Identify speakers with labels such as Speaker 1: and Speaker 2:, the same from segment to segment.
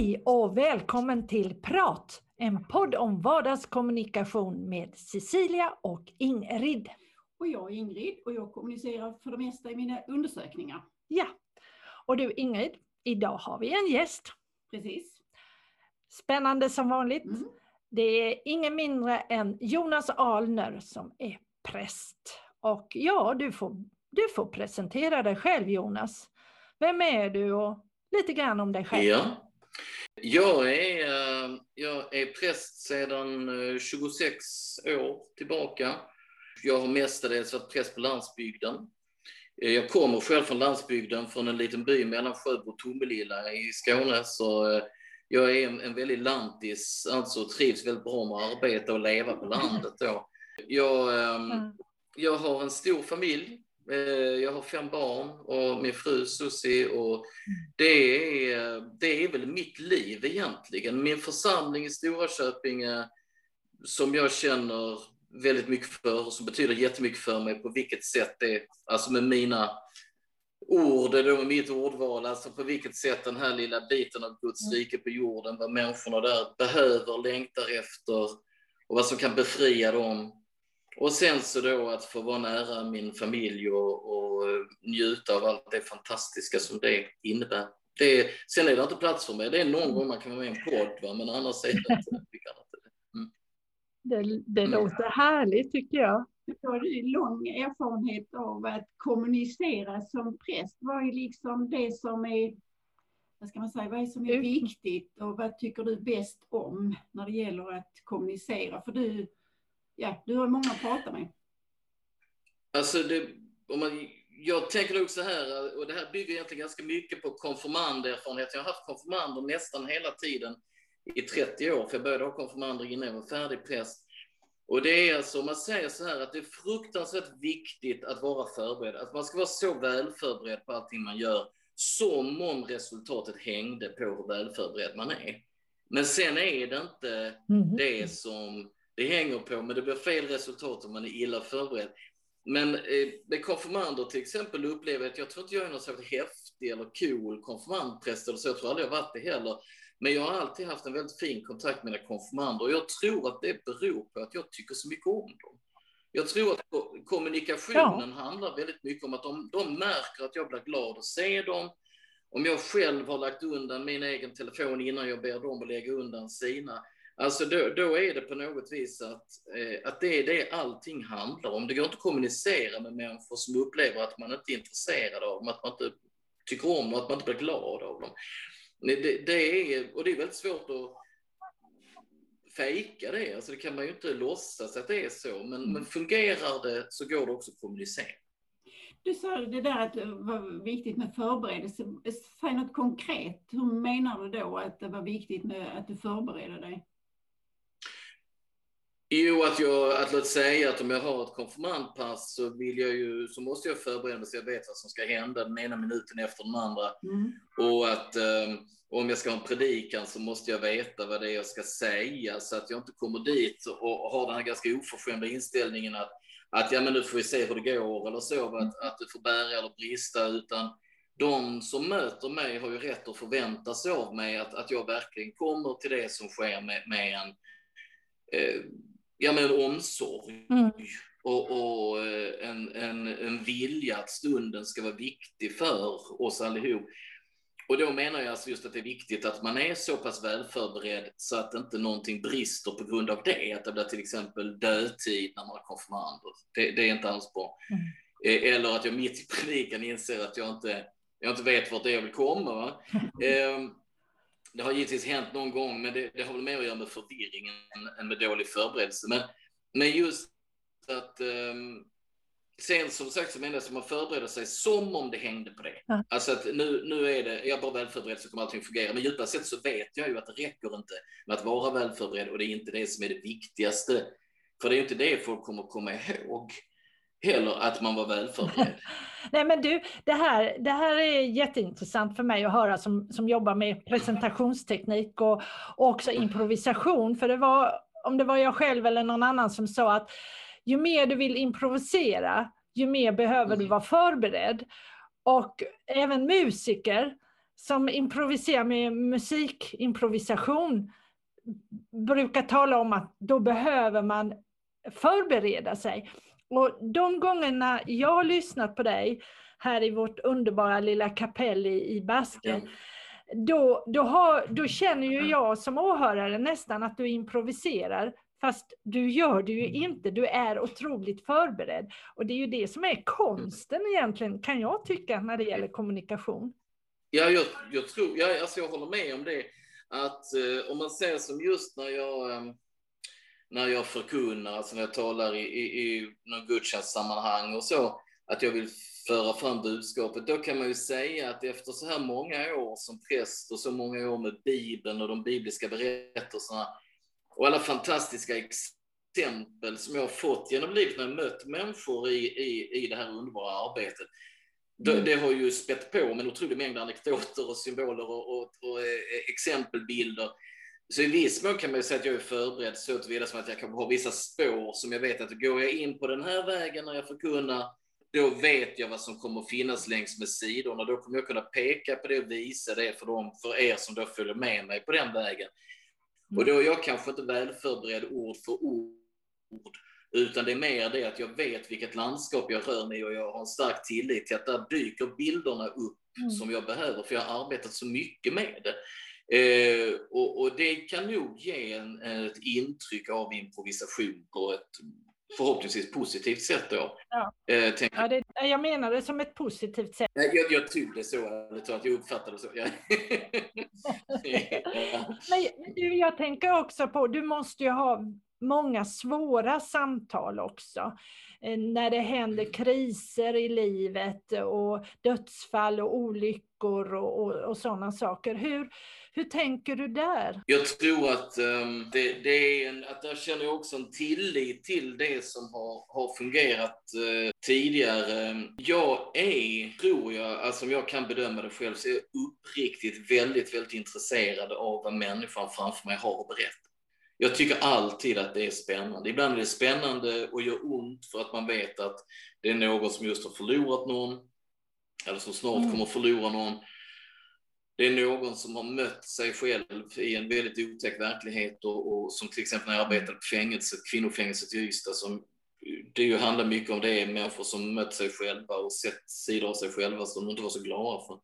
Speaker 1: Hej och välkommen till Prat, en podd om vardagskommunikation med Cecilia och Ingrid.
Speaker 2: Och jag är Ingrid och jag kommunicerar för det mesta i mina undersökningar.
Speaker 1: Ja, och du Ingrid, idag har vi en gäst.
Speaker 2: Precis.
Speaker 1: Spännande som vanligt.
Speaker 2: Mm.
Speaker 1: Det är ingen mindre än Jonas Alner som är präst. Och ja, du får, du får presentera dig själv Jonas. Vem är du och lite grann om dig själv?
Speaker 3: Ja. Jag är, eh, jag är präst sedan eh, 26 år tillbaka. Jag har mestadels varit präst på landsbygden. Eh, Jag kommer själv från landsbygden, från en liten by mellan Sjöbo och Tomelilla i Skåne. Så eh, jag är en, en väldigt lantis, alltså trivs väldigt bra med att arbeta och leva på landet. Då. Jag, ehm,
Speaker 1: Mm.
Speaker 3: jag har en stor familj. Eh, Jag har fem barn och min fru Susie och det är, det är väl mitt liv egentligen. Min församling i Stora Köpinge som jag känner väldigt mycket för och som betyder jättemycket för mig på vilket sätt det, alltså med mina ord, då med mitt ordval, alltså på vilket sätt den här lilla biten av Guds rike på jorden, vad människorna där behöver, längtar efter och vad som kan befria dem. Och sen så då att få vara nära min familj och, och njuta av allt det fantastiska som det innebär. Det är, sen är det inte plats för mig. Det är någon gång man kan vara med i en podd, va? men annars är det inte. kan inte det.
Speaker 1: Det,
Speaker 3: Mm.
Speaker 1: låter härligt tycker jag.
Speaker 2: Du har ju lång erfarenhet av att kommunicera som präst. Vad är liksom det som är, vad ska man säga, vad är som är viktigt och vad tycker du bäst om när det gäller att kommunicera? För du, ja, du har många att prata med.
Speaker 3: Alltså, det, om man, jag tänker nog så här, och det här bygger egentligen ganska mycket på konfirmanderfarenhet. Jag har haft konfirmander nästan hela tiden i 30 år, för jag började ha konfirmander innan jag var färdig präst. Och det är alltså, om man säger så här, att det är fruktansvärt viktigt att vara förberedd. Att man ska vara så väl förberedd på allting man gör, som om resultatet hängde på hur väl förberedd man är. Men sen är det inte
Speaker 1: Mhm.
Speaker 3: det som det hänger på, men det blir fel resultat om man är illa förberedd. Men eh, med konfirmander till exempel upplever jag att jag tror inte jag är någon särskilt häftig eller cool konfirmandpräst eller så, jag tror aldrig jag varit det heller. Men jag har alltid haft en väldigt fin kontakt med mina konfirmander och jag tror att det beror på att jag tycker så mycket om dem. Jag tror att ko- kommunikationen handlar väldigt mycket om att de, de märker att jag blir glad att se dem. Om jag själv har lagt undan min egen telefon innan jag ber dem att lägga undan sina, Alltså då, då är det på något vis att, eh, att det är det allting handlar om. Det går inte att kommunicera med människor som upplever att man inte är intresserad av dem, att man inte tycker om dem, att man inte blir glad av dem. Det, det är, och det är väldigt svårt att fejka det. Alltså det kan man ju inte låtsas att det är så. Men, men fungerar det så går det också att kommunicera.
Speaker 2: Du sa det där att det var viktigt med förberedelse. Säg något konkret. Hur menar du då att det var viktigt med att du förberedde dig?
Speaker 3: Jo, att jag, att låt säga att om jag har ett konfirmandpass så vill jag ju, så måste jag förbereda mig så jag vet vad som ska hända den ena minuten efter den andra.
Speaker 2: Mm.
Speaker 3: Och att eh, om jag ska ha en predikan så måste jag veta vad det är jag ska säga så att jag inte kommer dit och, och har den här ganska oförskämda inställningen att, att ja, men nu får vi se hur det går eller så, att, att det får bära eller brista, utan de som möter mig har ju rätt att förvänta sig av mig att, att jag verkligen kommer till det som sker med, med en, eh, ja, med en omsorg
Speaker 1: Mm.
Speaker 3: och, och eh, en, en, en vilja att stunden ska vara viktig för oss allihop. Och då menar jag alltså just att det är viktigt att man är så pass väl förberedd så att inte någonting brister på grund av det. Att det blir till exempel dödtid när man har konfirmander. Det, det är inte alls bra.
Speaker 1: Mm.
Speaker 3: Eh, Eller att jag mitt i predikan inser att jag inte, jag inte vet vart det är jag vill komma. Va? Det har givetvis hänt någon gång, men det, det har väl mer att göra med förvirring än, med dålig förberedelse. Men, men just att ehm, sen som sagt så menar jag att man förbereder sig som om det hängde på det.
Speaker 1: Ja.
Speaker 3: Alltså att nu, nu är det, jag är bara väl förberedd så kommer allting fungera. Men djupast sett så vet jag ju att det räcker inte med att vara väl förberedd och det är inte det som är det viktigaste. För det är inte det folk kommer komma ihåg heller, att man var väl förberedd.
Speaker 1: Nej men du, det här, det här är jätteintressant för mig att höra som, som jobbar med presentationsteknik och, och också improvisation. För det var, om det var jag själv eller någon annan som sa att ju mer du vill improvisera, ju mer behöver du vara förberedd. Och även musiker som improviserar med musikimprovisation brukar tala om att då behöver man förbereda sig. Och de gångerna jag har lyssnat på dig här i vårt underbara lilla kapell i, i Basken, då, då, har, då känner ju jag som åhörare nästan att du improviserar. Fast du gör det ju inte, du är otroligt förberedd. Och det är ju det som är konsten egentligen, kan jag tycka, när det gäller kommunikation.
Speaker 3: Ja, jag, jag tror, ja, alltså jag håller med om det. Att eh, om man ser som just när jag, eh, när jag förkunnar, alltså när jag talar i, i, i någon gudstjänstsammanhang och så, att jag vill föra fram budskapet, då kan man ju säga att efter så här många år som präst och så många år med Bibeln och de bibliska berättelserna och alla fantastiska exempel som jag har fått genom livet när jag mött människor i, i, i det här underbara arbetet. Mm. Det, har ju spett på med en otrolig mängd anekdoter och symboler och, och, och eh, exempelbilder. Så i viss mån kan man ju säga att jag är förberedd så tillvida som att jag kan ha vissa spår som jag vet att går jag in på den här vägen när jag förkunnar, då vet jag vad som kommer att finnas längs med sidorna. Då kommer jag kunna peka på det och visa det för, dem, för er som då följer med mig på den vägen. Och då är jag kanske inte väl förberedd ord för ord, utan det är mer det att jag vet vilket landskap jag rör mig i och jag har en stark tillit till att där dyker bilderna upp mm. som jag behöver, för jag har arbetat så mycket med det. Eh, och, och, det kan nog ge en, ett intryck av improvisation på ett förhoppningsvis positivt sätt då. Ja.
Speaker 1: Eh, ja, det, jag menar det som ett positivt sätt.
Speaker 3: Jag, jag tog det så, att jag uppfattade det så. Ja.
Speaker 1: Men du, jag tänker också på, du måste ju ha många svåra samtal också. Eh, när det händer mm. kriser i livet och dödsfall och olyckor och, och, och sådana saker. Hur, hur tänker du där?
Speaker 3: Jag tror att, um, det, det, är en, att där känner jag också en tillit till det som har, har fungerat uh, tidigare. Jag är, tror jag, alltså om jag kan bedöma det själv, så är jag uppriktigt väldigt, väldigt intresserad av vad människan framför mig har att berätta. Jag tycker alltid att det är spännande. Ibland är det spännande och gör ont för att man vet att det är någon som just har förlorat någon, eller som snart mm. kommer att förlora någon. Det är någon som har mött sig själv i en väldigt otäck verklighet och, och som till exempel när jag arbetade på fängelset, kvinnofängelset i Ystad, som det ju handlar mycket om det, människor som mött sig själva och sett sidor av sig själva som de inte var så glada för.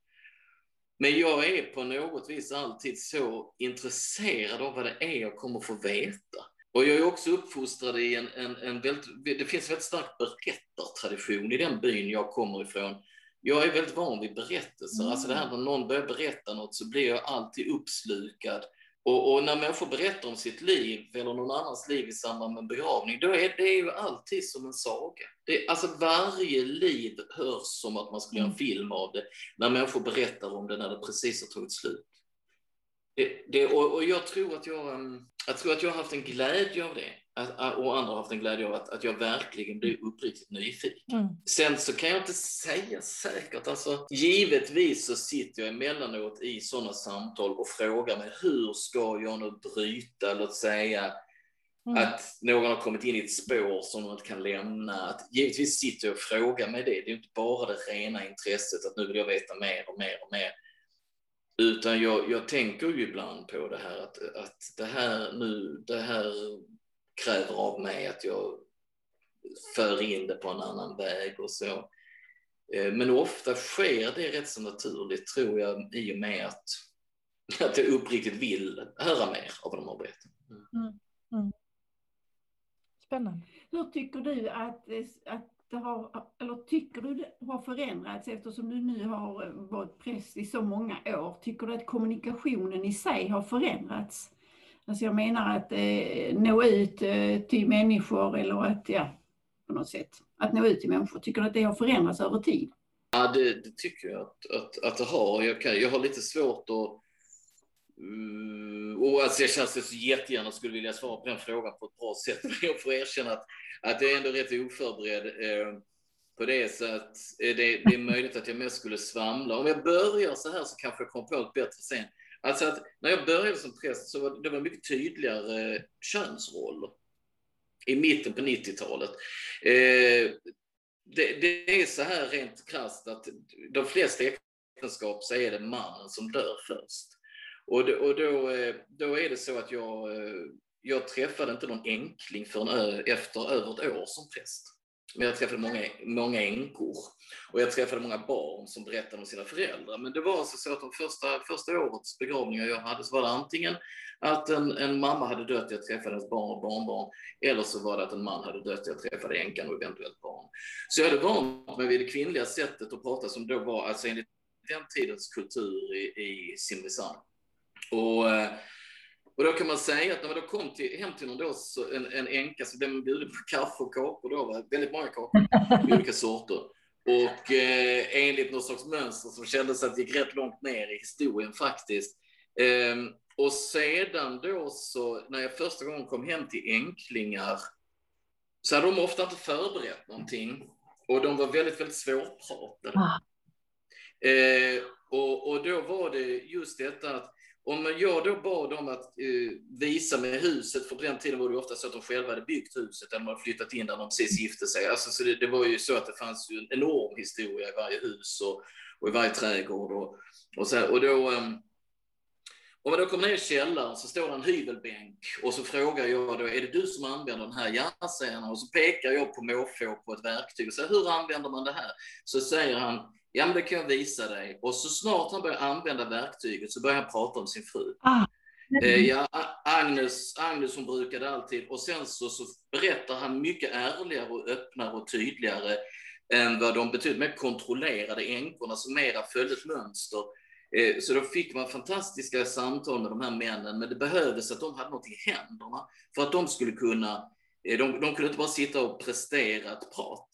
Speaker 3: Men jag är på något vis alltid så intresserad av vad det är jag kommer få veta. Och jag är också uppfostrad i en, en, en väldigt, det finns en väldigt stark berättartradition i den byn jag kommer ifrån. Jag är väldigt van vid berättelser. Mm. Alltså det här när någon börjar berätta något så blir jag alltid uppslukad och, och, när människor berättar om sitt liv eller någon annans liv i samband med begravning, då är det ju alltid som en saga. Det, alltså varje liv hörs som att man skulle göra en mm. film av det, när människor berättar om det när det precis har tagit slut. Det, det, och, och, jag, tror att jag, um, jag tror att jag har haft en glädje av det. Att, och andra har haft en glädje av att, att jag verkligen blir uppriktigt nyfiken. Mm. Sen så kan jag inte säga säkert, alltså givetvis så sitter jag emellanåt i sådana samtal och frågar mig hur ska jag nu bryta, låt säga, Mm. Att någon har kommit in i ett spår som de inte kan lämna. Att givetvis sitter jag och frågar mig det. Det är inte bara det rena intresset att nu vill jag veta mer och mer och mer. Utan jag, jag tänker ju ibland på det här att, att det här nu, det här kräver av mig att jag för in det på en annan väg och så. Eh, men ofta sker det rätt så naturligt tror jag i och med att, att jag uppriktigt vill höra mer av vad de har berättat. Mm. Mm.
Speaker 1: Spännande.
Speaker 2: Hur tycker du att, att det har, eller tycker du det har förändrats eftersom du nu har varit präst i så många år? Tycker du att kommunikationen i sig har förändrats? Alltså jag menar att eh, nå ut eh, till människor eller att, ja, på något sätt, att nå ut till människor. Tycker du att det har förändrats över tid?
Speaker 3: Ja, det, det tycker jag att, att, att det har. Jag, kan, jag har lite svårt att Uh, och alltså jag känns så jättegärna skulle vilja svara på den frågan på ett bra sätt. Men jag får erkänna att, att jag är ändå rätt oförberedd eh, på det. Så att eh, det, det, är möjligt att jag mest skulle svamla. Om jag börjar så här så kanske jag kommer på ett bättre sen. Alltså att när jag började som präst så var det var mycket tydligare eh, könsroller i mitten på 90-talet. Eh, det, det, är så här rent krasst att de flesta äktenskap så är det mannen som dör först. Och, då, och då, eh, då är det så att jag, eh, jag träffade inte någon enkling förrän efter över ett år som präst. Men jag träffade många, många änkor och jag träffade många barn som berättade om sina föräldrar. Men det var alltså så att de första, första årets begravningar jag hade så var det antingen att en, en mamma hade dött, jag träffade hennes barn och barnbarn, eller så var det att en man hade dött, jag träffade änkan och eventuellt barn. Så jag hade vant mig vid det kvinnliga sättet att prata som då var, alltså enligt den tidens kultur i, i Simrishamn. Och, eh, och då kan man säga att när man då kom till, hem till någon då, så en, en änka så blev man bjuden på kaffe och kakor. Då var väldigt många kakor olika sorter. Och eh, enligt något slags mönster som kändes att det gick rätt långt ner i historien faktiskt. Eh, och sedan då så, när jag första gången kom hem till änklingar, så hade de ofta inte förberett någonting. Och de var väldigt, väldigt svårpratade. Eh, och, och då var det just detta att om jag då bad dem att eh, visa mig huset, för på den tiden var det ofta så att de själva hade byggt huset, eller de hade flyttat in där de precis gifte sig. Alltså, så det, det, var ju så att det fanns ju en enorm historia i varje hus och, och i varje trädgård. Och, och, så, och då, um, om man då kommer ner i källaren så står det en hyvelbänk och så frågar jag då, är det du som använder den här? Ja, säger han. Och så pekar jag på måfå på ett verktyg och säger, hur använder man det här? Så säger han, Ja, men det kan jag visa dig. Och så snart han börjar använda verktyget så börjar han prata om sin fru. Ah. Mm. Ja, Agnes, Agnes hon brukade alltid, och sen så, så berättar han mycket ärligare och öppnare och tydligare än vad de betydligt mer kontrollerade änkorna som mera följde ett mönster. Eh, så då fick man fantastiska samtal med de här männen, men det behövdes att de hade något i händerna för att de skulle kunna, eh, de, de kunde inte bara sitta och prestera ett prat.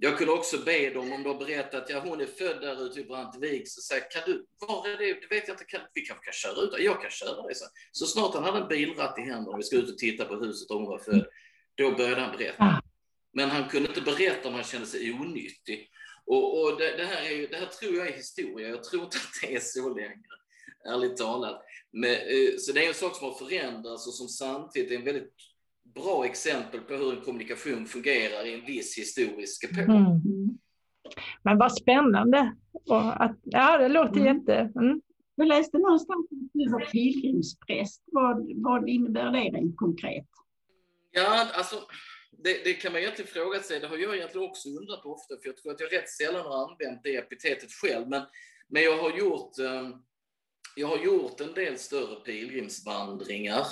Speaker 3: Jag kunde också be dem, om de berättat att ja, hon är född där ute i Brantevik, så säga, kan du, var är det? Det vet jag inte, kan, vi kanske kan köra ut Jag kan köra dig. Så. så snart han hade en bilratt i händerna och vi skulle ut och titta på huset där hon var född, då började han berätta. Ah. Men han kunde inte berätta om han kände sig onyttig. Och, och det, det, här är ju, det här tror jag är historia. Jag tror inte att det är så längre, ärligt talat. Men, eh, så det är en sak som har förändrats och som samtidigt är en väldigt bra exempel på hur en kommunikation fungerar i en viss historisk epok. Mm.
Speaker 1: Men vad spännande. Och att, ja, det låter mm. jätte... Mm.
Speaker 2: Jag läste någonstans att du var pilgrimspräst. Vad, vad innebär det rent konkret?
Speaker 3: Ja, alltså det, det, kan man egentligen fråga sig. Det har jag egentligen också undrat ofta, för jag tror att jag rätt sällan har använt det epitetet själv. Men, men jag, har gjort, eh, jag har gjort en del större pilgrimsvandringar.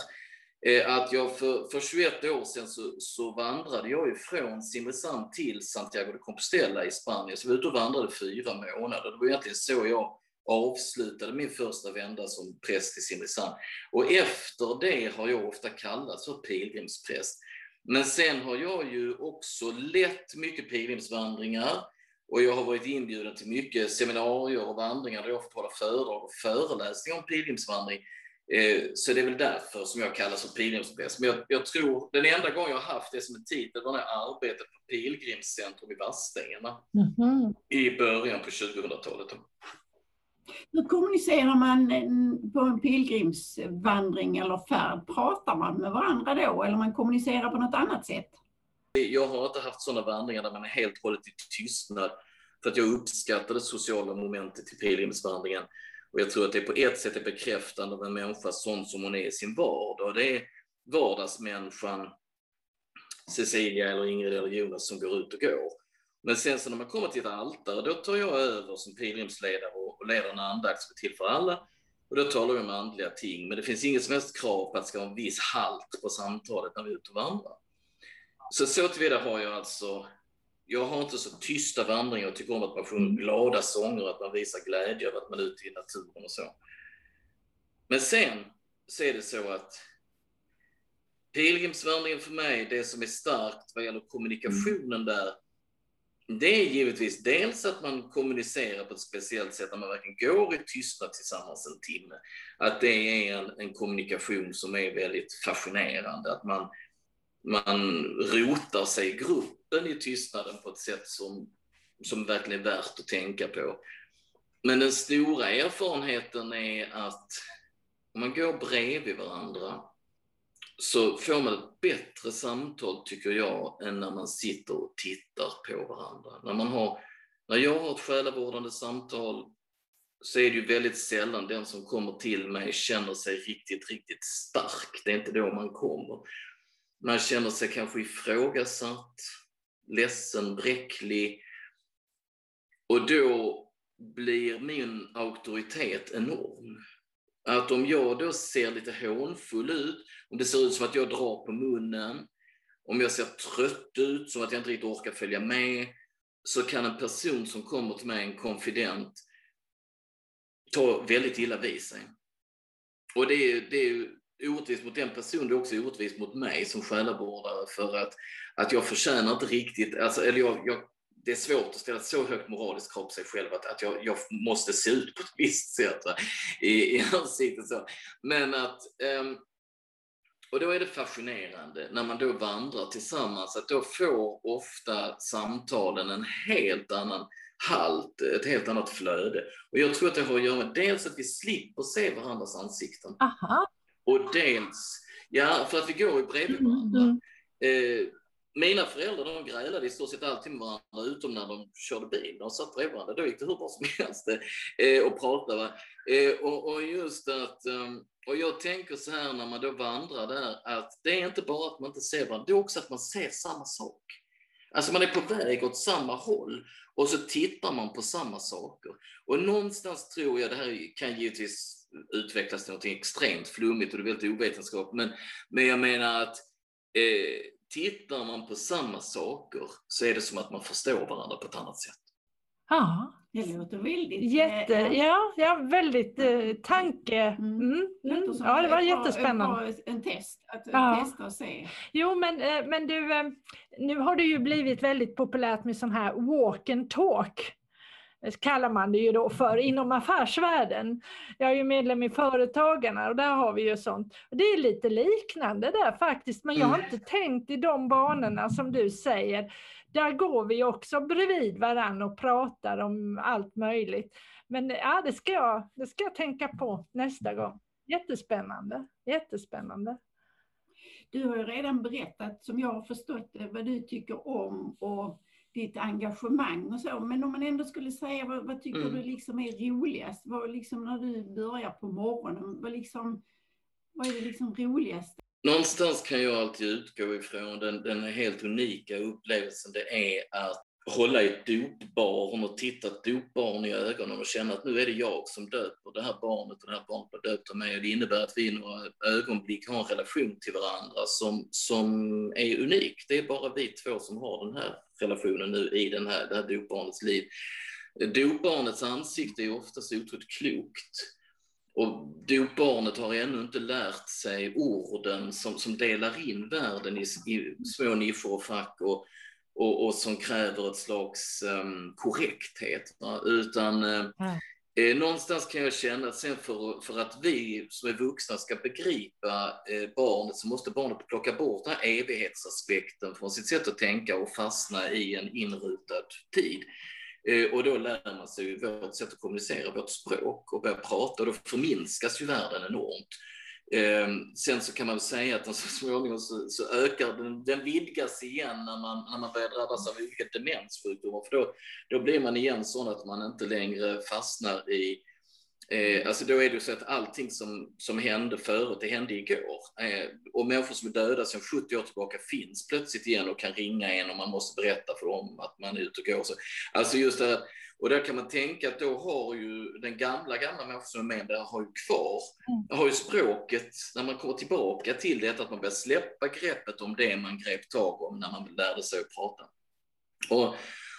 Speaker 3: Eh, att jag för, för 21 år sedan så, så vandrade jag ju från Simrishamn till Santiago de Compostela i Spanien. Så jag var ute och vandrade fyra månader. Det var egentligen så jag avslutade min första vända som präst i Simrishamn. Och efter det har jag ofta kallats för pilgrimspräst. Men sen har jag ju också lett mycket pilgrimsvandringar och jag har varit inbjuden till mycket seminarier och vandringar där jag har fått hålla föredrag och föreläsningar om pilgrimsvandring. Eh, så det är väl därför som jag kallas för pilgrimspräst. Men jag, jag, tror, den enda gången jag har haft det som en titel var när jag arbetade på Pilgrimscentrum i Vadstena mm i början på 2000-talet.
Speaker 2: Hur kommunicerar man eh, på en pilgrimsvandring eller färd? Pratar man med varandra då eller man kommunicerar på något annat sätt?
Speaker 3: Jag har inte haft sådana vandringar där man är helt hållet i tystnad för att jag uppskattar det sociala momentet i pilgrimsvandringen. Och jag tror att det på ett sätt är bekräftande av en människa sån som hon är i sin vardag. Det är vardagsmänniskan Cecilia eller Ingrid eller Jonas som går ut och går. Men sen så när man kommer till ett altare, då tar jag över som pilgrimsledare och leder en andakt som är till för alla. Och då talar vi om andliga ting, men det finns inget som helst krav på att det ska vara en viss halt på samtalet när vi är ute och vandrar. Så så tillvida har jag alltså jag har inte så tysta vandringar. Jag tycker om att man sjunger mm. glada sånger, att man visar glädje över att man är ute i naturen och så. Men sen så är det så att pilgrimsvandringen för mig, det som är starkt vad gäller kommunikationen där, det är givetvis dels att man kommunicerar på ett speciellt sätt när man verkligen går i tystnad tillsammans en timme. Att det är en, en kommunikation som är väldigt fascinerande. Att man, man rotar sig i gruppen i tystnaden på ett sätt som, som verkligen är värt att tänka på. Men den stora erfarenheten är att om man går bredvid varandra så får man ett bättre samtal, tycker jag, än när man sitter och tittar på varandra. När, man har, när jag har ett själavårdande samtal så är det ju väldigt sällan den som kommer till mig känner sig riktigt, riktigt stark. Det är inte då man kommer. Man känner sig kanske ifrågasatt, ledsen, bräcklig. Och då blir min auktoritet enorm. Att om jag då ser lite hånfull ut, om det ser ut som att jag drar på munnen, om jag ser trött ut, som att jag inte riktigt orkar följa med, så kan en person som kommer till mig, en konfident, ta väldigt illa vid sig. Och det är, det är orättvist mot den personen, det är också orättvist mot mig som själavårdare för att, att jag förtjänar inte riktigt, alltså, eller jag, jag, det är svårt att ställa ett så högt moraliskt krav på sig själv att, att jag, jag måste se ut på ett visst sätt i, i ansiktet. Så. Men att um, och då är det fascinerande när man då vandrar tillsammans att då får ofta samtalen en helt annan halt, ett helt annat flöde. Och jag tror att det har att göra med dels att vi slipper se varandras ansikten.
Speaker 1: Aha.
Speaker 3: Och dels, ja, för att vi går ju bredvid mm, varandra. Mm. Eh, mina föräldrar de grälade i stort sett alltid med varandra utom när de körde bil. De satt bredvid varandra. Då gick det hur bra som helst eh, och pratade. Eh, och, och, just att, um, och jag tänker så här när man då vandrar där, att det är inte bara att man inte ser varandra, det är också att man ser samma sak. Alltså man är på väg åt samma håll och så tittar man på samma saker. Och någonstans tror jag, det här kan givetvis utvecklas till något extremt flummigt och det är väldigt ovetenskapligt, men, men jag menar att eh, tittar man på samma saker så är det som att man förstår varandra på ett annat sätt.
Speaker 1: Ja.
Speaker 2: Det låter väldigt...
Speaker 1: Jätte, ja, ja, väldigt eh, tanke... Mm. Mm. Mm. Ja, det var jättespännande.
Speaker 2: En test, att ja. testa och se.
Speaker 1: Jo, men, eh, men du, eh, nu har det ju blivit väldigt populärt med sån här walk and talk kallar man det ju då för inom affärsvärlden. Jag är ju medlem i Företagarna och där har vi ju sånt. Det är lite liknande där faktiskt, men jag har mm. inte tänkt i de banorna som du säger. Där går vi också bredvid varandra och pratar om allt möjligt. Men ja, det ska jag, det ska jag tänka på nästa gång. Jättespännande, jättespännande.
Speaker 2: Du har ju redan berättat, som jag har förstått det, vad du tycker om och ditt engagemang och så. Men om man ändå skulle säga, vad, vad tycker mm. du liksom är roligast? Vad liksom när du börjar på morgonen, vad, liksom, vad är det liksom roligast?
Speaker 3: Någonstans kan jag alltid utgå ifrån den, den helt unika upplevelsen det är att hålla i ett dopbarn och titta ett dopbarn i ögonen och känna att nu är det jag som döper det här barnet och det här barnet blir döpt av mig. Och det innebär att vi i några ögonblick har en relation till varandra som, som är unik. Det är bara vi två som har den här relationen nu i den här, det här dopbarnets liv. Dopbarnets ansikte är oftast otroligt klokt. Och dopbarnet har ännu inte lärt sig orden som, som delar in världen i, i små nischer och fack och, och, och, som kräver ett slags um, korrekthet. Va? Utan uh, Eh, någonstans kan jag känna att sen för, för att vi som är vuxna ska begripa eh, barnet så måste barnet plocka bort den här evighetsaspekten från sitt sätt att tänka och fastna i en inrutad tid. Eh, och då lär man sig vårt sätt att kommunicera, vårt språk och börja prata och då förminskas ju världen enormt. Ehm, sen så kan man säga att den så alltså, småningom så, så ökar den, den vidgas igen när man, när man börjar drabbas av olika demenssjukdomar. För då, då blir man igen sån att man inte längre fastnar i Eh, alltså då är det så att allting som, som hände förut, det hände igår. Eh, och människor som är döda sedan 70 år tillbaka finns plötsligt igen och kan ringa en och man måste berätta för dem att man är ute och går. Så, alltså just det här, och där kan man tänka att då har ju den gamla, gamla människan som är med där har ju kvar, mm. har ju språket, när man kommer tillbaka till det, att man börjar släppa greppet om det man grep tag om när man lärde sig att prata. Och,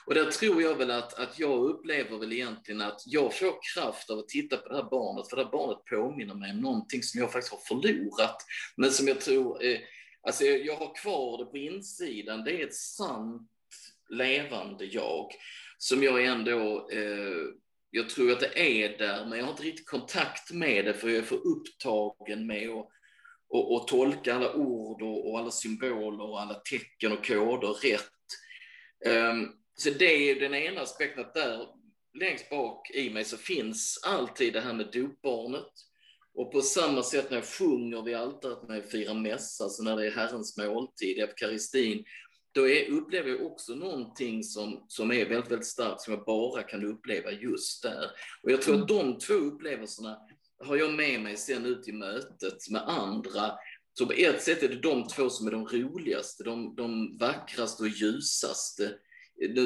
Speaker 3: och där tror jag väl att, att jag upplever väl egentligen att jag får kraft av att titta på det här barnet, för det här barnet påminner mig om någonting som jag faktiskt har förlorat, men som jag tror, eh, alltså jag har kvar det på insidan, det är ett sant levande jag som jag ändå, eh, jag tror att det är där, men jag har inte riktigt kontakt med det för jag är för upptagen med att och, och tolka alla ord och, och, alla symboler och alla tecken och koder rätt. Um, så det är den ena aspekten, att där längst bak i mig så finns alltid det här med dopbarnet. Och på samma sätt när jag sjunger vid altaret när jag firar mässa, alltså när det är Herrens måltid, eukaristin, då är, upplever jag också någonting som, som är väldigt, väldigt starkt, som jag bara kan uppleva just där. Och jag tror att de två upplevelserna har jag med mig sen ut i mötet med andra. Så på ett sätt är det de två som är de roligaste, de, de vackraste och ljusaste.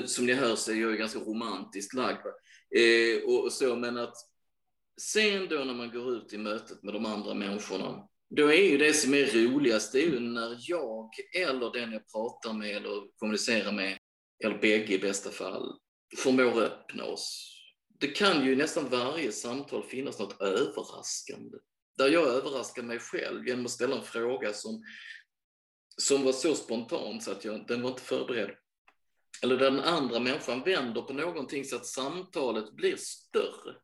Speaker 3: Som ni hör så är jag ganska romantiskt lagd. Eh, och så, men att sen då när man går ut i mötet med de andra människorna, då är ju det som är roligast, det är ju när jag eller den jag pratar med eller kommunicerar med, eller bägge i bästa fall, förmår öppna oss. Det kan ju i nästan varje samtal finnas något överraskande. Där jag överraskar mig själv genom att ställa en fråga som, som var så spontan så att jag, den var inte förberedd. Eller där den andra människan vänder på någonting så att samtalet blir större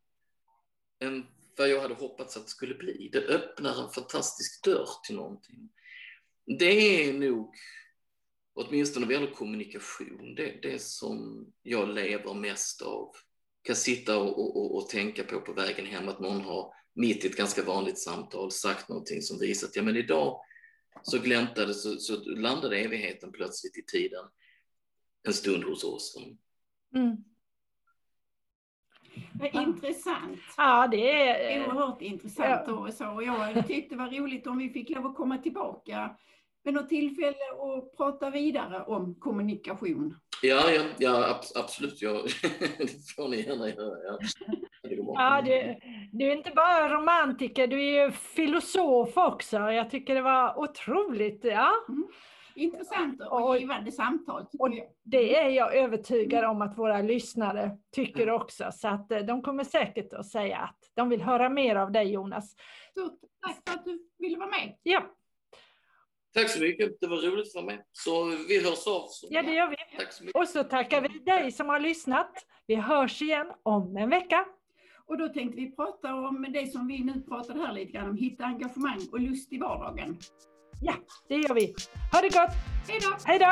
Speaker 3: än vad jag hade hoppats att det skulle bli. Det öppnar en fantastisk dörr till någonting. Det är nog, åtminstone vad gäller kommunikation, det, det som jag lever mest av. Kan sitta och, och, och, tänka på på vägen hem att någon har mitt i ett ganska vanligt samtal sagt någonting som visar att ja, men idag så gläntade, så, så landade evigheten plötsligt i tiden en stund hos oss. Mm.
Speaker 2: Vad intressant.
Speaker 1: Ja, det är...
Speaker 2: Oerhört intressant. Ja. Och, så. och jag tyckte det var roligt om vi fick lov att komma tillbaka vid något tillfälle och prata vidare om kommunikation.
Speaker 3: Ja, ja, ja absolut. Ja. det får ni gärna göra. Ja.
Speaker 1: Ja, du, du, är inte bara romantiker, du är ju filosof också. Jag tycker det var otroligt. Ja. Mm
Speaker 2: intressant och givande samtal.
Speaker 1: Och det är jag övertygad om att våra lyssnare tycker också. Så att eh, de kommer säkert att säga att de vill höra mer av dig Jonas.
Speaker 2: Stort tack för att du ville vara med.
Speaker 1: Ja.
Speaker 3: Tack så mycket, det var roligt för mig. Så vi hörs av.
Speaker 1: Så. Ja, det gör vi.
Speaker 3: Tack så mycket.
Speaker 1: Och så tackar vi dig som har lyssnat. Vi hörs igen om en vecka.
Speaker 2: Och då tänkte vi prata om det som vi nu pratade här lite grann om, hitta engagemang och lust i vardagen.
Speaker 1: Ja, det gör vi. Ha det gott!
Speaker 2: Hej då!
Speaker 1: Hej då!